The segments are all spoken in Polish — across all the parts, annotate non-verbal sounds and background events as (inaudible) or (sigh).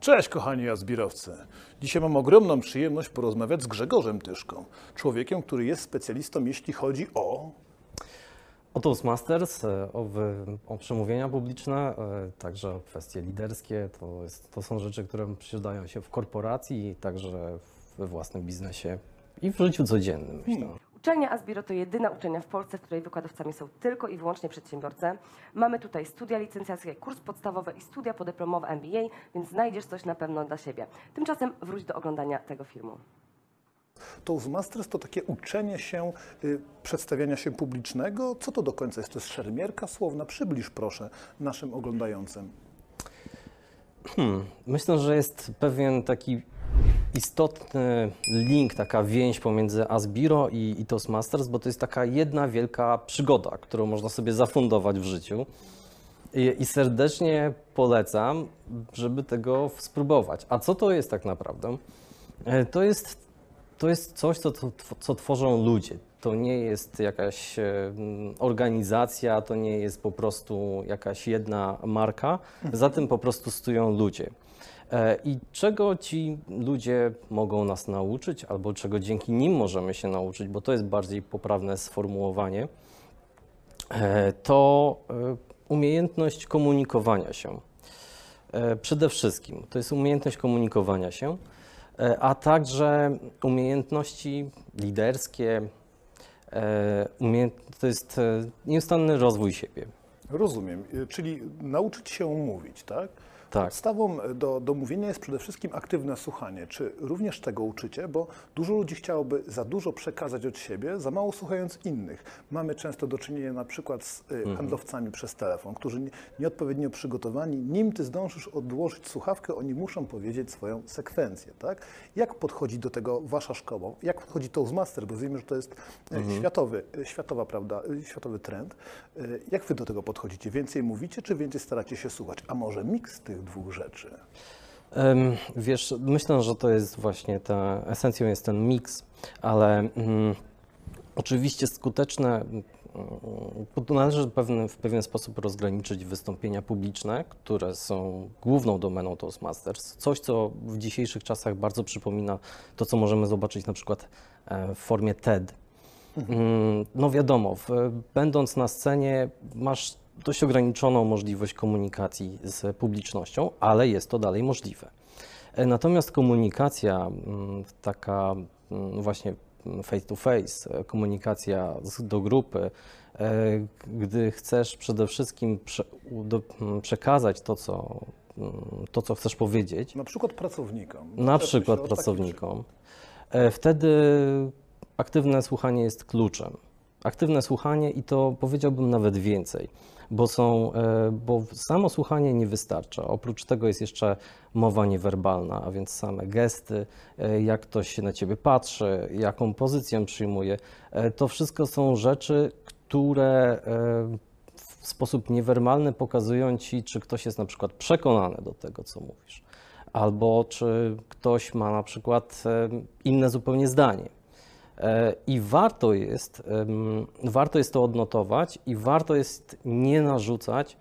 Cześć kochani jazbirowcy. Dzisiaj mam ogromną przyjemność porozmawiać z Grzegorzem Tyszką, człowiekiem, który jest specjalistą jeśli chodzi o... O Toastmasters, e, o, o przemówienia publiczne, e, także o kwestie liderskie. To, jest, to są rzeczy, które przydają się w korporacji, także we własnym biznesie i w życiu codziennym, myślę. Uczelnia Asbiro to jedyna uczelnia w Polsce, w której wykładowcami są tylko i wyłącznie przedsiębiorcy. Mamy tutaj studia licencjackie, kurs podstawowy i studia podyplomowe MBA, więc znajdziesz coś na pewno dla siebie. Tymczasem wróć do oglądania tego filmu. Toastmasters to takie uczenie się y, przedstawiania się publicznego. Co to do końca jest? To jest szermierka słowna? Przybliż proszę naszym oglądającym. Hmm, myślę, że jest pewien taki istotny link, taka więź pomiędzy Asbiro i, i Toastmasters, bo to jest taka jedna wielka przygoda, którą można sobie zafundować w życiu. I, I serdecznie polecam, żeby tego spróbować. A co to jest tak naprawdę? E, To jest, to jest coś, co, co, tworzą ludzie. To nie jest jakaś e, organizacja, to nie jest po prostu jakaś jedna marka. Za tym po prostu stoją ludzie. E, I czego ci ludzie mogą nas nauczyć, albo czego dzięki nim możemy się nauczyć, bo to jest bardziej poprawne sformułowanie, e, to e, umiejętność komunikowania się. Przede wszystkim to jest umiejętność komunikowania się, a także umiejętności liderskie. To jest nieustanny rozwój siebie. Rozumiem. Y, Czyli nauczyć się mówić, tak? Tak. Podstawą do, do mówienia jest przede wszystkim aktywne słuchanie. Czy również tego uczycie? Bo dużo ludzi chciałoby za dużo przekazać od siebie, za mało słuchając innych. Mamy często do czynienia na przykład z y, handlowcami przez telefon, którzy nie, nieodpowiednio przygotowani. Nim ty zdążysz odłożyć słuchawkę, oni muszą powiedzieć swoją sekwencję. Tak? Jak podchodzi do tego wasza szkoła? Jak podchodzi Toastmaster? Bo wiemy, że to jest y, światowy, y, światowa, prawda, y, światowy trend. Y, Jak wy do tego podchodzicie? Więcej mówicie, czy więcej staracie się słuchać? A może miks tych dwóch rzeczy? Wiesz, myślę, że to jest właśnie ta, esencją jest ten miks, ale mm, oczywiście skuteczne, mm, należy w pewien sposób rozgraniczyć wystąpienia publiczne, które są główną domeną Toastmasters. Coś, co w dzisiejszych czasach bardzo przypomina to, co możemy zobaczyć na przykład e, w formie TED. Mm, No wiadomo, w, będąc na scenie masz dość ograniczoną możliwość komunikacji z publicznością, ale jest to dalej możliwe. E, Natomiast komunikacja mm, taka mm, właśnie face to face, e, komunikacja do grupy, e, gdy chcesz przede wszystkim prze, do, m, przekazać to co, mm, to, co chcesz powiedzieć, Na przykład pracownikom. na przykład pracownikom, wtedy aktywne słuchanie jest kluczem. Aktywne słuchanie i to powiedziałbym nawet więcej, bo, są, e, bo samo słuchanie nie wystarcza. Oprócz tego jest jeszcze mowa niewerbalna, a więc same gesty, e, jak ktoś się na ciebie patrzy, jaką pozycję przyjmuje. E, To wszystko są rzeczy, które w sposób niewerbalny pokazują ci, czy ktoś jest na przykład przekonany do tego, co mówisz, albo czy ktoś ma na przykład inne zupełnie zdanie. E, I warto jest, warto jest to odnotować i warto jest nie narzucać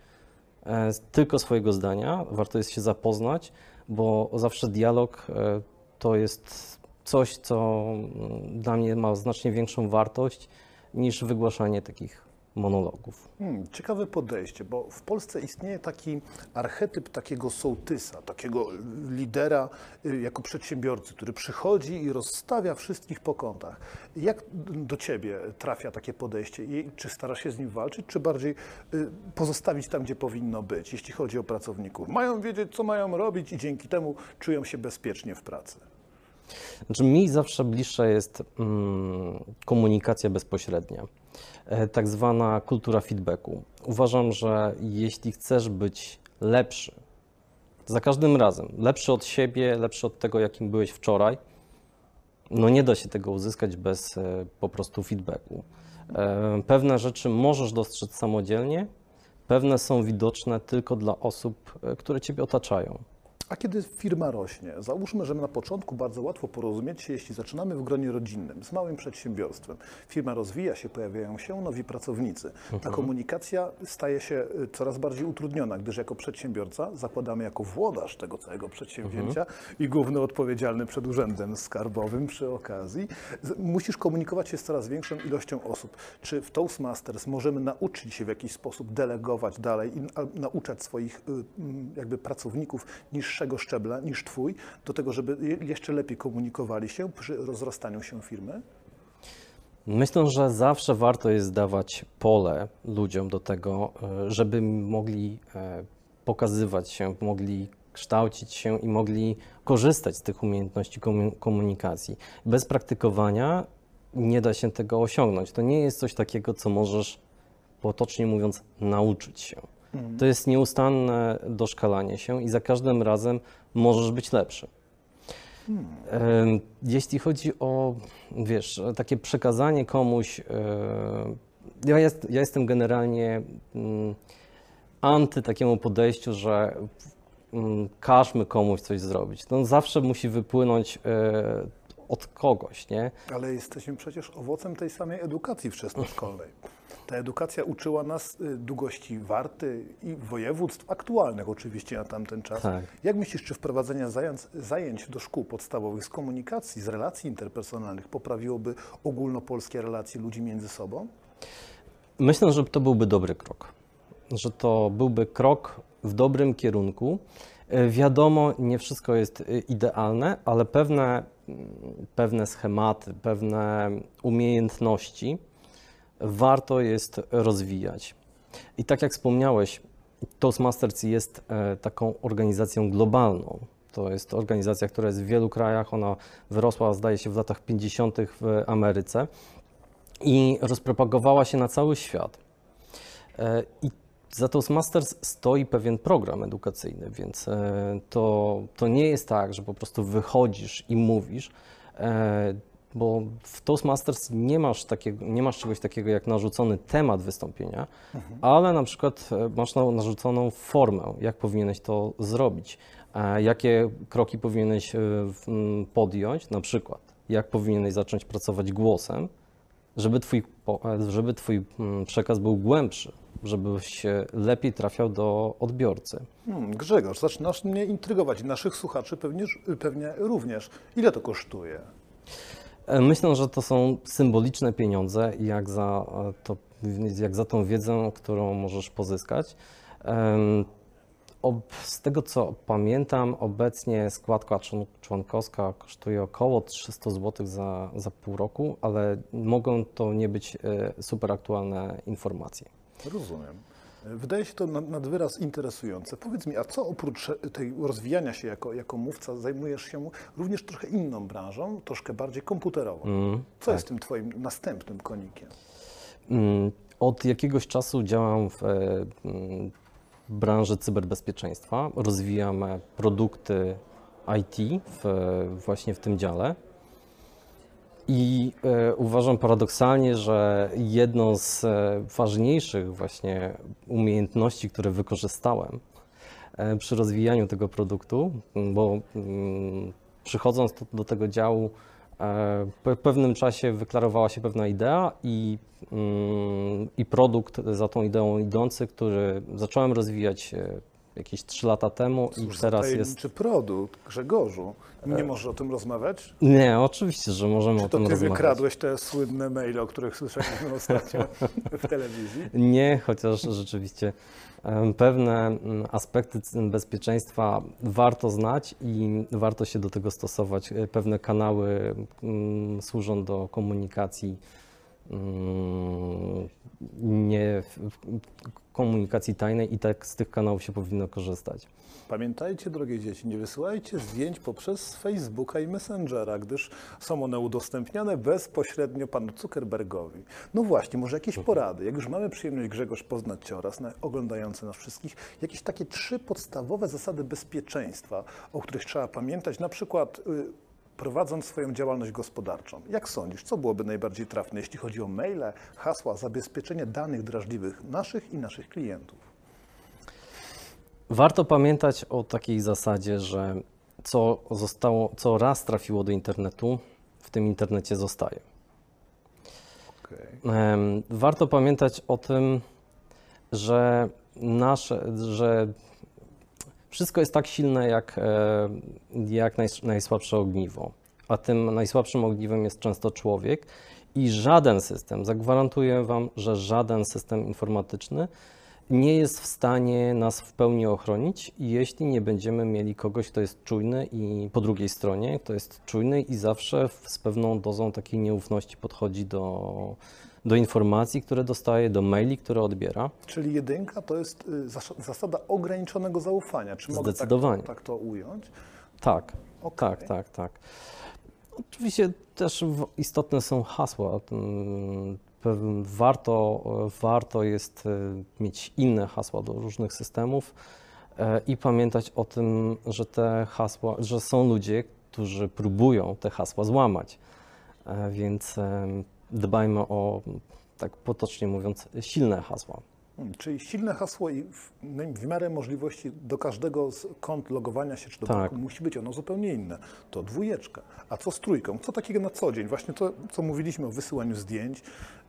e, tylko swojego zdania, warto jest się zapoznać, bo zawsze dialog e, to jest coś, co mm, dla mnie ma znacznie większą wartość niż wygłaszanie takich monologów. Hmm, ciekawe podejście, bo w Polsce istnieje taki archetyp takiego sołtysa, takiego lidera y, jako przedsiębiorcy, który przychodzi i rozstawia wszystkich po kątach. Jak do ciebie trafia takie podejście i czy starasz się z nim walczyć, czy bardziej y, pozostawić tam, gdzie powinno być, jeśli chodzi o pracowników? Mają wiedzieć, co mają robić i dzięki temu czują się bezpiecznie w pracy. Znaczy, mi zawsze bliższa jest mm, komunikacja bezpośrednia, tak zwana kultura feedbacku. Uważam, że jeśli chcesz być lepszy, za każdym razem, lepszy od siebie, lepszy od tego, jakim byłeś wczoraj, no nie da się tego uzyskać bez e, po prostu feedbacku. E, Pewne rzeczy możesz dostrzec samodzielnie, pewne są widoczne tylko dla osób, e, które ciebie otaczają. A kiedy firma rośnie, załóżmy, że na początku bardzo łatwo porozumieć się, jeśli zaczynamy w gronie rodzinnym, z małym przedsiębiorstwem. Firma rozwija się, pojawiają się nowi pracownicy. Ta komunikacja staje się y, coraz bardziej utrudniona, gdyż jako przedsiębiorca zakładamy jako włodarz tego całego przedsięwzięcia i główny odpowiedzialny przed urzędem skarbowym przy okazji, musisz komunikować się z coraz większą ilością osób. Czy w Toastmasters możemy nauczyć się w jakiś sposób delegować dalej i nauczać swoich y, jakby pracowników szczebla niż twój, do tego, żeby je- jeszcze lepiej komunikowali się przy rozrastaniu się firmy? Myślę, że zawsze warto jest dawać pole ludziom do tego, e, żeby mogli e, pokazywać się, mogli kształcić się i mogli korzystać z tych umiejętności komu- komunikacji. Bez praktykowania nie da się tego osiągnąć. To nie jest coś takiego, co możesz, potocznie mówiąc, nauczyć się. To jest nieustanne doszkalanie się i za każdym razem możesz być lepszy. Jeśli chodzi o, wiesz, takie przekazanie komuś, e, ja, jest, ja jestem generalnie mm, anty takiemu podejściu, że mm, każmy komuś coś zrobić. To zawsze musi wypłynąć e, od kogoś, nie? Ale jesteśmy przecież owocem tej samej edukacji wczesnoszkolnej. Ta edukacja uczyła nas y, długości warty i województw aktualnych oczywiście na tamten czas. Tak. Jak myślisz, czy wprowadzenie zajęć, zajęć do szkół podstawowych z komunikacji, z relacji interpersonalnych poprawiłoby ogólnopolskie relacje ludzi między sobą? Myślę, że to byłby dobry krok. Że to byłby krok w dobrym kierunku. E, Wiadomo, nie wszystko jest e, idealne, ale pewne, mm, pewne schematy, pewne umiejętności warto jest rozwijać. I tak jak wspomniałeś, Toastmasters jest e, taką organizacją globalną. To jest organizacja, która jest w wielu krajach. Ona wyrosła, zdaje się, w latach 50. w Ameryce i rozpropagowała się na cały świat. E, I za Toastmasters stoi pewien program edukacyjny, więc e, to, to nie jest tak, że po prostu wychodzisz i mówisz, bo w Toastmasters nie masz, takiego, nie masz czegoś takiego jak narzucony temat wystąpienia, ale na przykład e, masz na- narzuconą formę, jak powinieneś to zrobić, e, jakie kroki powinieneś e, podjąć, na przykład jak powinieneś zacząć pracować głosem, żeby twój, żeby twój przekaz był głębszy, żebyś się lepiej trafiał do odbiorcy. Hmm, Grzegorz, zaczynasz mnie intrygować naszych słuchaczy pewnie, pewnie również. Ile to kosztuje? E, Myślę, że to są symboliczne pieniądze, jak za, e, to, jak za tą wiedzę, którą możesz pozyskać. Z tego co pamiętam, obecnie składka człon- członkowska kosztuje około 300 zł za, za pół roku, ale mogą to nie być e, super aktualne informacje. Rozumiem. Wydaje się to nad, nad wyraz interesujące. Powiedz mi, a co oprócz tej rozwijania się jako, jako mówca, zajmujesz się również trochę inną branżą, troszkę bardziej komputerową? Mm, Co jest tym twoim następnym konikiem? Mm, Od jakiegoś czasu działam w e, mm, branży cyberbezpieczeństwa. Rozwijam e, produkty IT w, właśnie w tym dziale. I e, uważam paradoksalnie, że jedną z e, ważniejszych właśnie umiejętności, które wykorzystałem e, przy rozwijaniu tego produktu, bo przychodząc do, do tego działu, e, po pewnym czasie wyklarowała się pewna idea i, i produkt za tą ideą idący, który zacząłem rozwijać e, jakieś 3 lata temu i Cóż za teraz jest... tajemniczy produkt, Grzegorzu. Nie możesz o tym rozmawiać? Nie, oczywiście, że możemy o Czy to tym ty rozmawiać. wykradłeś te słynne maile, o których słyszeliśmy ostatnio w telewizji? (laughs) Nie, chociaż rzeczywiście pewne mm, aspekty bezpieczeństwa warto znać i warto się do tego stosować. E, Pewne kanały mm, służą do komunikacji nie w- komunikacji tajnej i tak z tych kanałów się powinno korzystać. Pamiętajcie, drogie dzieci, nie wysyłajcie zdjęć poprzez Facebooka i Messengera, gdyż są one udostępniane bezpośrednio panu Zuckerbergowi. No właśnie, może jakieś porady. Jak już mamy przyjemność Grzegorz poznać Cię oraz na, oglądający nas wszystkich, jakieś takie trzy podstawowe zasady bezpieczeństwa, o których trzeba pamiętać, na przykład y, prowadząc swoją działalność gospodarczą. Jak sądzisz, co byłoby najbardziej trafne, jeśli chodzi o maile, hasła, zabezpieczenie danych drażliwych naszych i naszych klientów? Warto pamiętać o takiej zasadzie, że co zostało, co raz trafiło do internetu, w tym internecie zostaje. Em, Warto pamiętać o tym, że nasze, że wszystko jest tak silne jak, e, jak najs- najsłabsze ogniwo, a tym najsłabszym ogniwem jest często człowiek i żaden system, zagwarantuję Wam, że żaden system informatyczny nie jest w stanie nas w pełni ochronić, jeśli nie będziemy mieli kogoś, kto jest czujny i po drugiej stronie, kto jest czujny i zawsze z pewną dozą takiej nieufności podchodzi do, do informacji, które dostaje, do maili, które odbiera. Czyli jedynka to jest y, zas- zasada ograniczonego zaufania. Czy mogę tak, Zdecydowanie. tak to ująć? Tak, Okej. tak, tak, tak. Oczywiście też istotne są hasła. Mm, Warto, warto jest e, mieć inne hasła do różnych systemów e, i pamiętać o tym, że te hasła, że są ludzie, którzy próbują te hasła złamać. E, Więc dbajmy o, tak potocznie mówiąc, silne hasła. Hmm, czyli silne hasło i w, no i w miarę możliwości do każdego z kont logowania się czy do Tak. banku musi być ono zupełnie inne. To dwójeczka. A co z trójką? Co takiego na co dzień? Właśnie to, co mówiliśmy o wysyłaniu zdjęć,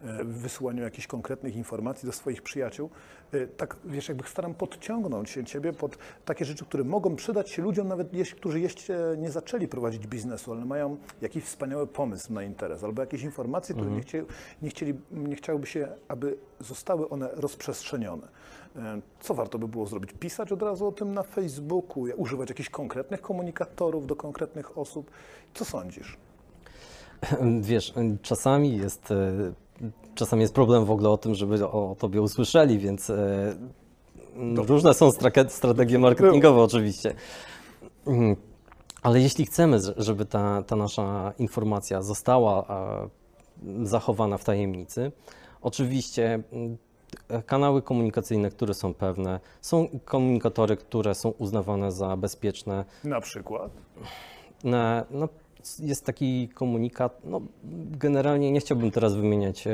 e, wysyłaniu jakichś konkretnych informacji do swoich przyjaciół. E, Tak, wiesz, jakby staram podciągnąć się ciebie pod takie rzeczy, które mogą przydać się ludziom, nawet jeśli, którzy jeszcze nie zaczęli prowadzić biznesu, ale mają jakiś wspaniały pomysł na interes, albo jakieś informacje, które nie, chcieli, nie, chcieli, nie chciałoby się, aby zostały one rozprzestrzenione. E, Co warto by było zrobić? Pisać od razu o tym na Facebooku, używać jakichś konkretnych komunikatorów do konkretnych osób? Co sądzisz? Wiesz, czasami jest, e, czasami jest problem w ogóle o tym, żeby o tobie usłyszeli, więc e, różne są strategie marketingowe oczywiście. Mm, Ale jeśli chcemy, żeby ta, ta nasza informacja została e, zachowana w tajemnicy, oczywiście mm, kanały komunikacyjne, które są pewne, są komunikatory, które są uznawane za bezpieczne, Na przykład? na, no, jest taki komunikat, no, generalnie nie chciałbym teraz wymieniać e,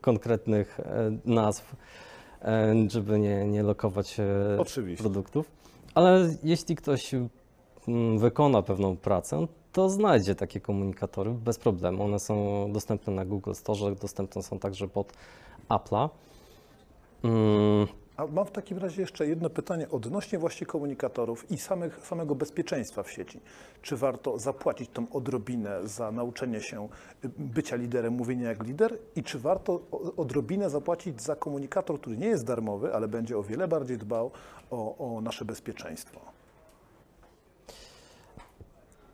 konkretnych e, nazw, e, żeby nie, nie lokować Oczywiście. produktów, ale jeśli ktoś mm, wykona pewną pracę, to znajdzie takie komunikatory bez problemu. One są dostępne na Google Store, dostępne są także pod Apple'a. A mam w takim razie jeszcze jedno pytanie odnośnie właśnie komunikatorów i samych, samego bezpieczeństwa w sieci. Czy warto zapłacić tą odrobinę za nauczenie się y, bycia liderem, mówienia jak lider i czy warto odrobinę zapłacić za komunikator, który nie jest darmowy, ale będzie o wiele bardziej dbał o, o nasze bezpieczeństwo?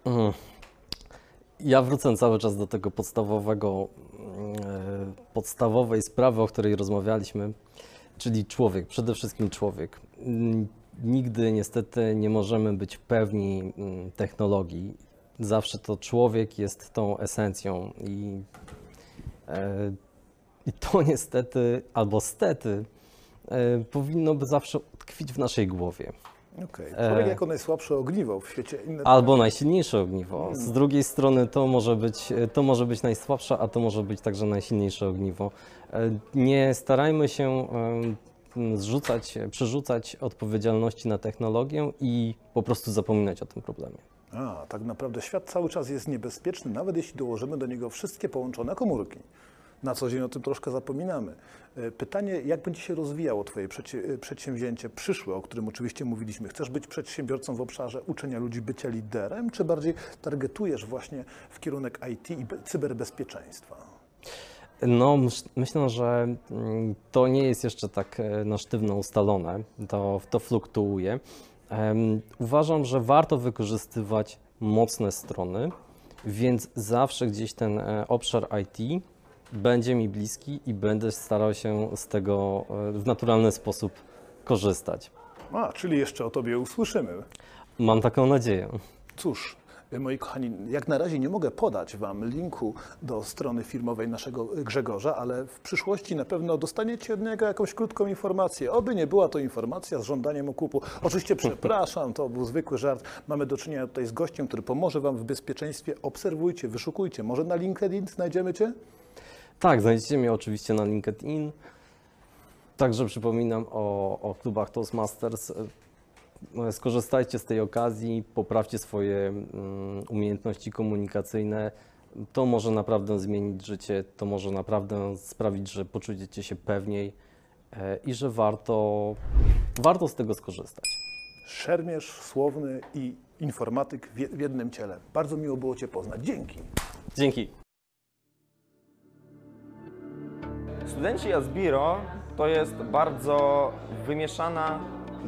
Mm. Ja wrócę cały czas do tego podstawowego, mm, e, podstawowej sprawy, o której rozmawialiśmy, czyli człowiek, przede wszystkim człowiek. Nigdy niestety nie możemy być pewni mm, technologii. Zawsze to człowiek jest tą esencją i, e, i to (laughs) niestety albo stety e, powinno by zawsze tkwić w naszej głowie. Człowiek E. jako najsłabsze ogniwo w świecie. Inne Albo najsilniejsze ogniwo. Z drugiej strony to może być, to może być najsłabsze, a to może być także najsilniejsze ogniwo. E, Nie starajmy się zrzucać, przerzucać odpowiedzialności na technologię i po prostu zapominać o tym problemie. A, tak naprawdę świat cały czas jest niebezpieczny, nawet jeśli dołożymy do niego wszystkie połączone komórki. Na co dzień o tym troszkę zapominamy. E, Pytanie, jak będzie się rozwijało Twoje e, przedsięwzięcie przyszłe, o którym oczywiście mówiliśmy? Chcesz być przedsiębiorcą w obszarze uczenia ludzi bycia liderem, czy bardziej targetujesz właśnie w kierunek IT i be- cyberbezpieczeństwa? No, myśl- myślę, że mm, to nie jest jeszcze tak e, na sztywno ustalone, to, to fluktuuje. Em, Uważam, że warto wykorzystywać mocne strony, więc zawsze gdzieś ten obszar IT będzie mi bliski i będę starał się z tego e, w naturalny sposób korzystać. A, czyli jeszcze o Tobie usłyszymy. Mam taką nadzieję. Cóż, moi kochani, jak na razie nie mogę podać Wam linku do strony firmowej naszego Grzegorza, ale w przyszłości na pewno dostaniecie od niego jakąś krótką informację. Oby nie była to informacja z żądaniem okupu. Oczywiście (laughs) przepraszam, to był zwykły żart. Mamy do czynienia tutaj z gościem, który pomoże Wam w bezpieczeństwie. Obserwujcie, wyszukujcie. Może na LinkedIn znajdziemy Cię? Tak, znajdziecie mnie oczywiście na LinkedIn. Także przypominam o, o klubach Toastmasters. e, skorzystajcie z tej okazji, poprawcie swoje mm, umiejętności komunikacyjne. To może naprawdę zmienić życie, to może naprawdę sprawić, że poczujecie się pewniej e, i że warto, warto z tego skorzystać. Szermierz, słowny i informatyk w jednym ciele. Bardzo miło było Cię poznać. Dzięki. Dzięki. Studenci Asbiro to jest bardzo wymieszana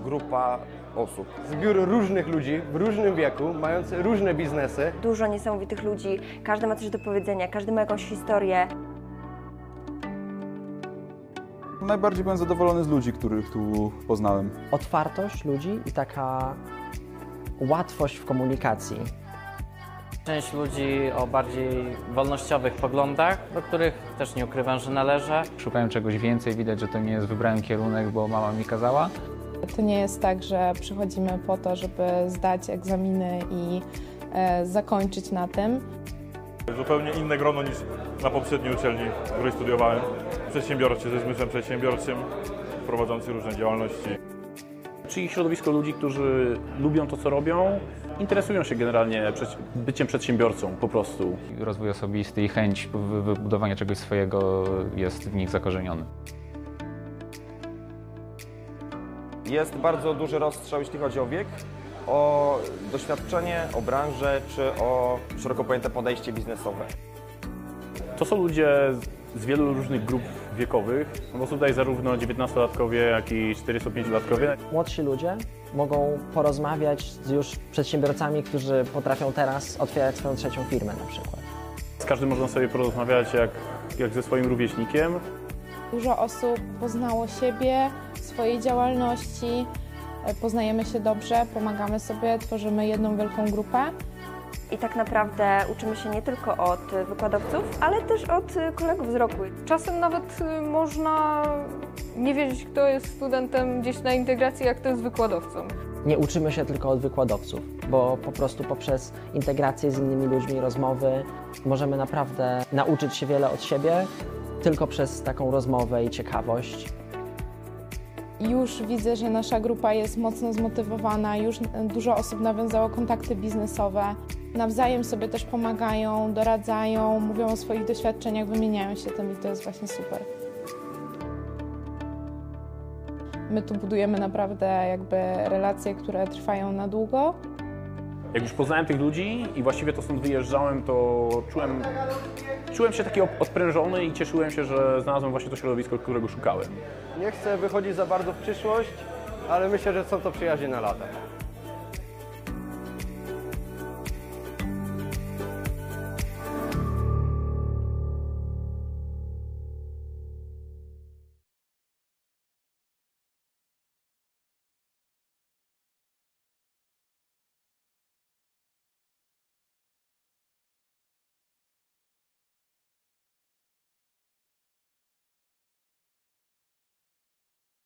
grupa osób. zbiór różnych ludzi w różnym wieku, mających różne biznesy. dużo niesamowitych ludzi, każdy ma coś do powiedzenia, każdy ma jakąś historię. Najbardziej byłem zadowolony z ludzi, których tu poznałem. otwartość ludzi i taka łatwość w komunikacji. Część ludzi o bardziej wolnościowych poglądach, do których też nie ukrywam, że należę. Szukałem czegoś więcej, widać, że to nie jest wybrałem kierunek, bo mama mi kazała. To nie jest tak, że przychodzimy po to, żeby zdać egzaminy i e, zakończyć na tym. Zupełnie inne grono niż na poprzedniej uczelni, w której studiowałem. Przedsiębiorcy ze zmysłem przedsiębiorczym, prowadzący różne działalności. Czyli środowisko ludzi, którzy lubią to, co robią, interesują się generalnie byciem przedsiębiorcą po prostu. Rozwój osobisty i chęć wy- wybudowania czegoś swojego jest w nich zakorzeniony. Jest bardzo duży rozstrzał, jeśli chodzi o wiek, o doświadczenie, o branżę czy o szeroko pojęte podejście biznesowe. To są ludzie z wielu różnych grup wiekowych, no bo tutaj zarówno 19-latkowie, jak i 45-latkowie. Młodsi ludzie mogą porozmawiać z już przedsiębiorcami, którzy potrafią teraz otwierać swoją trzecią firmę na przykład. Z każdym można sobie porozmawiać jak, jak ze swoim rówieśnikiem. Dużo osób poznało siebie, swojej działalności, e, poznajemy się dobrze, pomagamy sobie, tworzymy jedną wielką grupę. I tak naprawdę uczymy się nie tylko od wykładowców, ale też od kolegów z roku. Czasem nawet y, można nie wiedzieć, kto jest studentem gdzieś na integracji, jak to jest wykładowcą. Nie uczymy się tylko od wykładowców, bo po prostu poprzez integrację z innymi ludźmi, rozmowy możemy naprawdę nauczyć się wiele od siebie tylko przez taką rozmowę i ciekawość. Już widzę, że nasza grupa jest mocno zmotywowana, już dużo osób nawiązało kontakty biznesowe. Nawzajem sobie też pomagają, doradzają, mówią o swoich doświadczeniach, wymieniają się tym i to jest właśnie super. My tu budujemy naprawdę jakby relacje, które trwają na długo. Jak już poznałem tych ludzi i właściwie to stąd wyjeżdżałem, to czułem, czułem się taki odprężony i cieszyłem się, że znalazłem właśnie to środowisko, którego szukałem. Nie chcę wychodzić za bardzo w przyszłość, ale myślę, że są to przyjaźnie na lata.